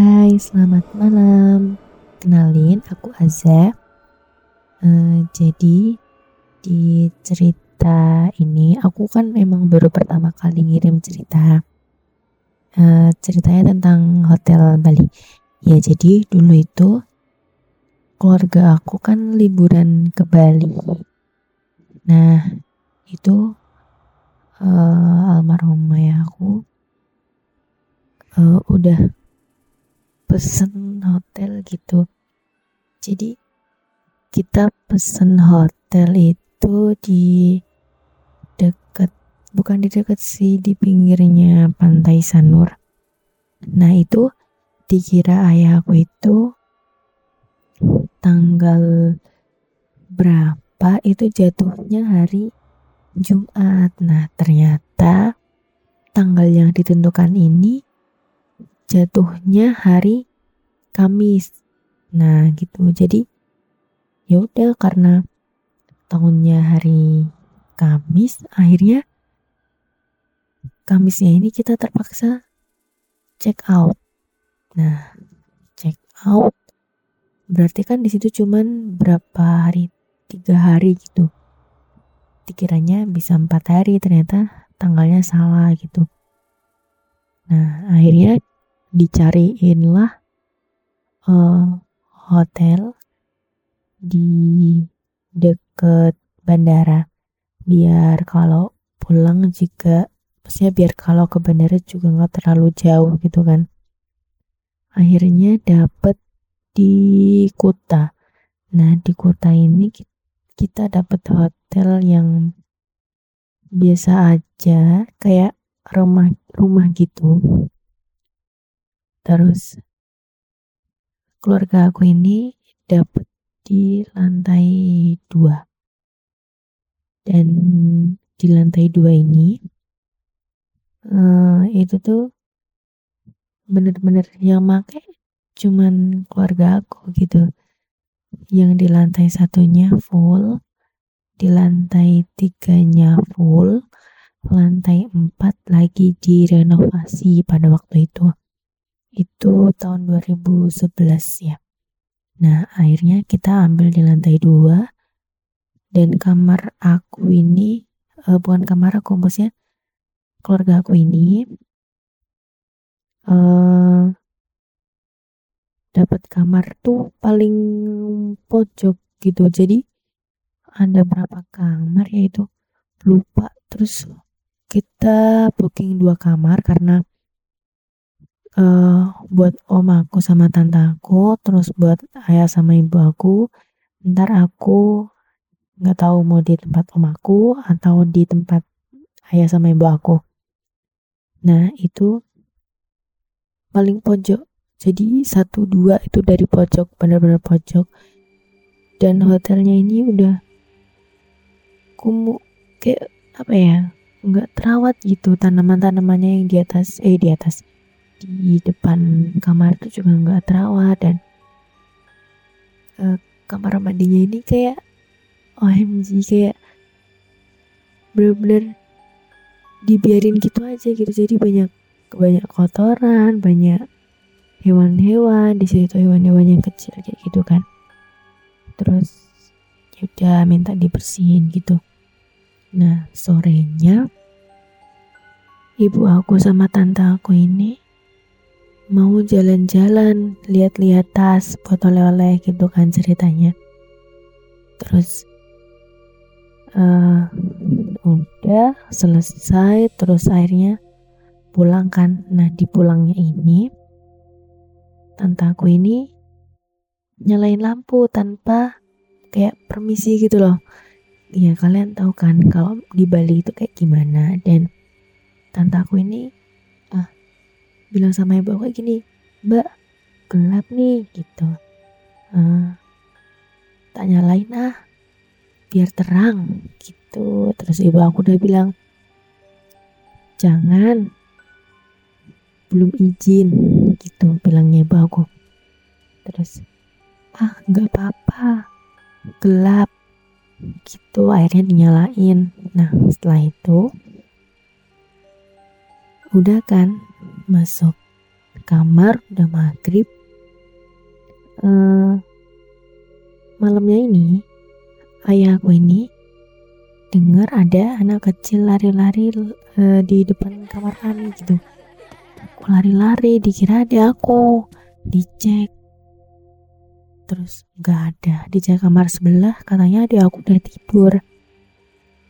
Hai, selamat malam. Kenalin, aku Aza. Uh, jadi di cerita ini, aku kan memang baru pertama kali ngirim cerita. Uh, ceritanya tentang hotel Bali. Ya, jadi dulu itu keluarga aku kan liburan ke Bali. Nah, itu uh, almarhum ayah aku uh, udah pesen hotel gitu. Jadi kita pesen hotel itu di deket bukan di deket sih di pinggirnya pantai Sanur. Nah itu dikira ayah aku itu tanggal berapa? Itu jatuhnya hari Jumat. Nah ternyata tanggal yang ditentukan ini jatuhnya hari Kamis. Nah, gitu. Jadi ya udah karena tahunnya hari Kamis, akhirnya Kamisnya ini kita terpaksa check out. Nah, check out berarti kan di situ cuman berapa hari? Tiga hari gitu. Dikiranya bisa empat hari, ternyata tanggalnya salah gitu. Nah, akhirnya dicariinlah uh, hotel di deket bandara. Biar kalau pulang juga maksudnya biar kalau ke bandara juga nggak terlalu jauh gitu kan. Akhirnya dapet di kota. Nah di kota ini kita dapet hotel yang biasa aja kayak rumah rumah gitu. Terus keluarga aku ini dapat di lantai dua. Dan di lantai dua ini uh, itu tuh bener-bener yang make cuman keluarga aku gitu. Yang di lantai satunya full, di lantai tiganya full, lantai empat lagi direnovasi pada waktu itu itu tahun 2011 ya. Nah, akhirnya kita ambil di lantai dua dan kamar aku ini uh, bukan kamar aku maksudnya keluarga aku ini uh, dapat kamar tuh paling pojok gitu. Jadi ada berapa kamar yaitu lupa terus kita booking dua kamar karena uh, buat om aku sama tante aku, terus buat ayah sama ibu aku. Ntar aku nggak tahu mau di tempat om aku atau di tempat ayah sama ibu aku. Nah itu paling pojok. Jadi satu dua itu dari pojok, benar-benar pojok. Dan hotelnya ini udah kumuh kayak apa ya nggak terawat gitu tanaman-tanamannya yang di atas eh di atas di depan kamar itu juga nggak terawat dan uh, kamar mandinya ini kayak OMG kayak bener-bener dibiarin gitu aja gitu. Jadi banyak banyak kotoran banyak hewan-hewan di situ hewan-hewan yang kecil kayak gitu kan. Terus ya udah minta dibersihin gitu. Nah sorenya ibu aku sama tante aku ini mau jalan-jalan, lihat-lihat tas buat oleh-oleh gitu kan ceritanya. Terus uh, udah selesai, terus akhirnya pulang kan. Nah di pulangnya ini, tante aku ini nyalain lampu tanpa kayak permisi gitu loh. Ya kalian tahu kan kalau di Bali itu kayak gimana dan tante aku ini bilang sama ibu aku gini mbak gelap nih gitu. Uh, tak nyalain ah biar terang gitu. Terus ibu aku udah bilang jangan belum izin gitu bilangnya ibu aku. Terus ah nggak apa-apa gelap gitu akhirnya dinyalain. Nah setelah itu udah kan masuk kamar udah maghrib. Uh, malamnya ini ayahku ini dengar ada anak kecil lari-lari uh, di depan kamar kami gitu. Aku lari-lari dikira ada aku dicek. Terus nggak ada dicek kamar sebelah katanya dia aku udah tidur.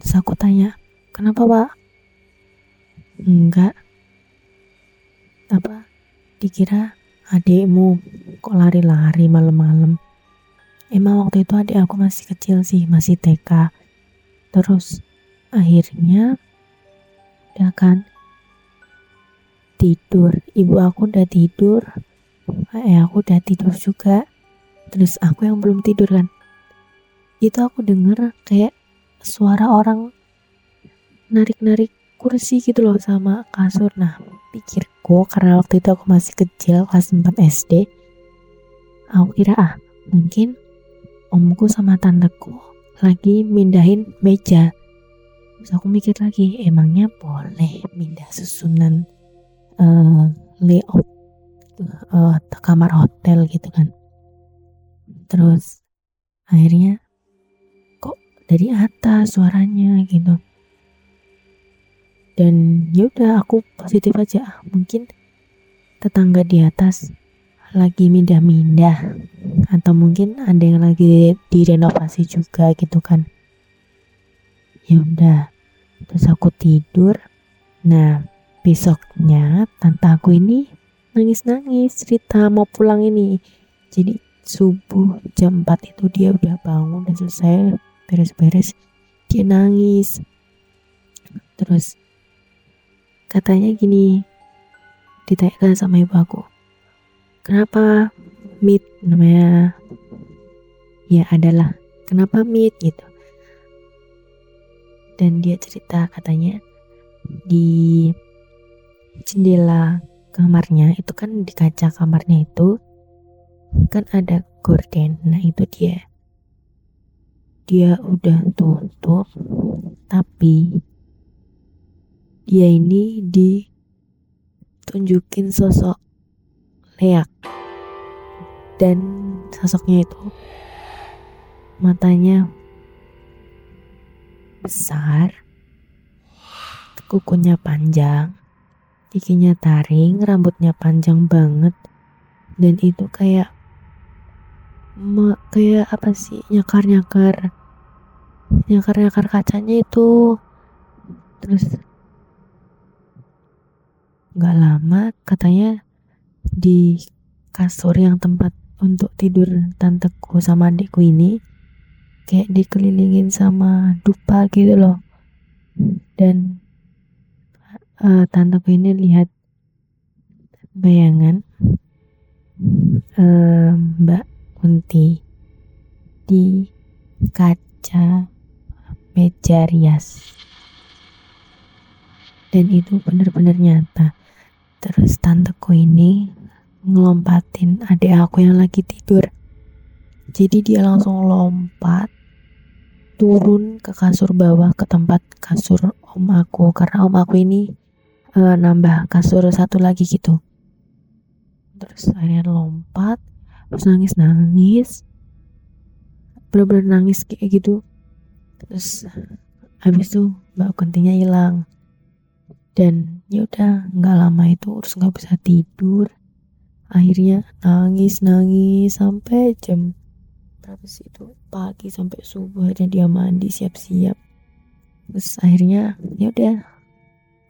Terus aku tanya kenapa pak? Enggak apa? Dikira adikmu kok lari-lari malam-malam. Emang waktu itu adik aku masih kecil sih masih TK terus akhirnya udah kan? Tidur. Ibu aku udah tidur. Eh aku udah tidur juga. Terus aku yang belum tidur kan? Itu aku denger kayak suara orang narik-narik kursi gitu loh sama kasur. Nah pikirku karena waktu itu aku masih kecil kelas 4 SD aku kira ah mungkin omku sama tanteku lagi mindahin meja. Terus aku mikir lagi emangnya boleh mindah susunan uh, layout uh, kamar hotel gitu kan? Terus akhirnya kok dari atas suaranya? Gitu dan yaudah aku positif aja. Mungkin tetangga di atas lagi mindah-mindah. Atau mungkin ada yang lagi direnovasi juga gitu kan. Ya udah terus aku tidur. Nah besoknya tante aku ini nangis-nangis cerita mau pulang ini. Jadi subuh jam 4 itu dia udah bangun dan selesai beres-beres dia nangis. Terus Katanya gini, ditanyakan sama ibu aku, kenapa meet namanya? Ya adalah, kenapa meet gitu. Dan dia cerita katanya di jendela kamarnya itu kan di kaca kamarnya itu kan ada gorden. Nah itu dia. Dia udah tutup tapi dia ini ditunjukin sosok leak. Dan sosoknya itu matanya besar kukunya panjang giginya taring rambutnya panjang banget. Dan itu kayak kayak apa sih nyakar nyakar nyakar nyakar kacanya itu. Terus Gak lama katanya di kasur yang tempat untuk tidur tanteku sama adikku ini kayak dikelilingin sama dupa gitu loh. Dan uh, tanteku ini lihat bayangan uh, Mbak Kunti di kaca meja rias. Dan itu benar-benar nyata Terus tanteku ini ngelompatin adik aku yang lagi tidur. Jadi dia langsung lompat turun ke kasur bawah ke tempat kasur om aku karena om aku ini uh, nambah kasur satu lagi gitu. Terus akhirnya lompat, terus nangis nangis, bener-bener nangis kayak gitu. Terus habis itu mbak kuntinya hilang dan ya udah nggak lama itu terus nggak bisa tidur. Akhirnya nangis nangis sampai jam berapa sih itu? Pagi sampai subuh akhirnya dia mandi siap-siap. Terus akhirnya ya udah.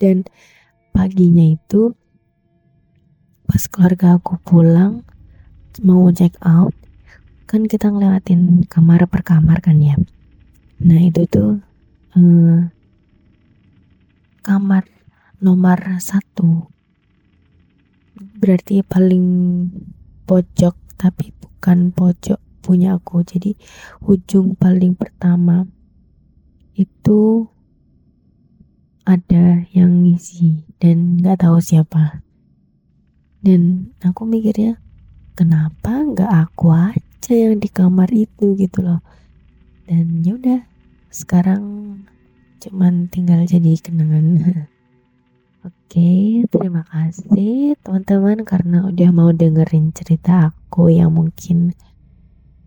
Dan paginya itu pas keluarga aku pulang mau check out kan kita ngelewatin kamar per kamar kan ya? Nah itu tuh eh, kamar nomor satu. Berarti paling pojok tapi bukan pojok punya aku. Jadi ujung paling pertama itu ada yang ngisi dan nggak tahu siapa. Dan aku mikirnya kenapa nggak aku aja yang di kamar itu gitu loh. Dan yaudah sekarang cuman tinggal jadi kenangan Oke, terima kasih teman-teman karena udah mau dengerin cerita aku yang mungkin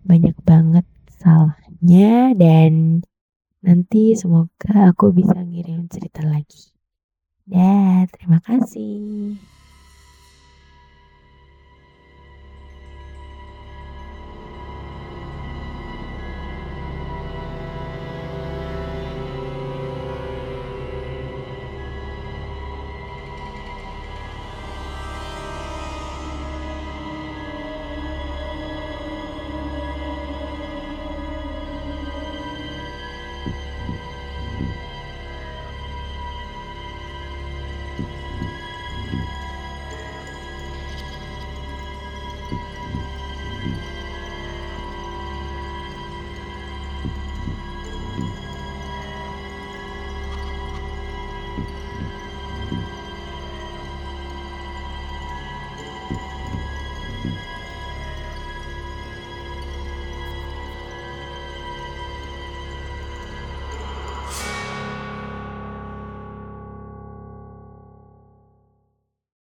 banyak banget salahnya dan nanti semoga aku bisa ngirim cerita lagi. Ya, terima kasih.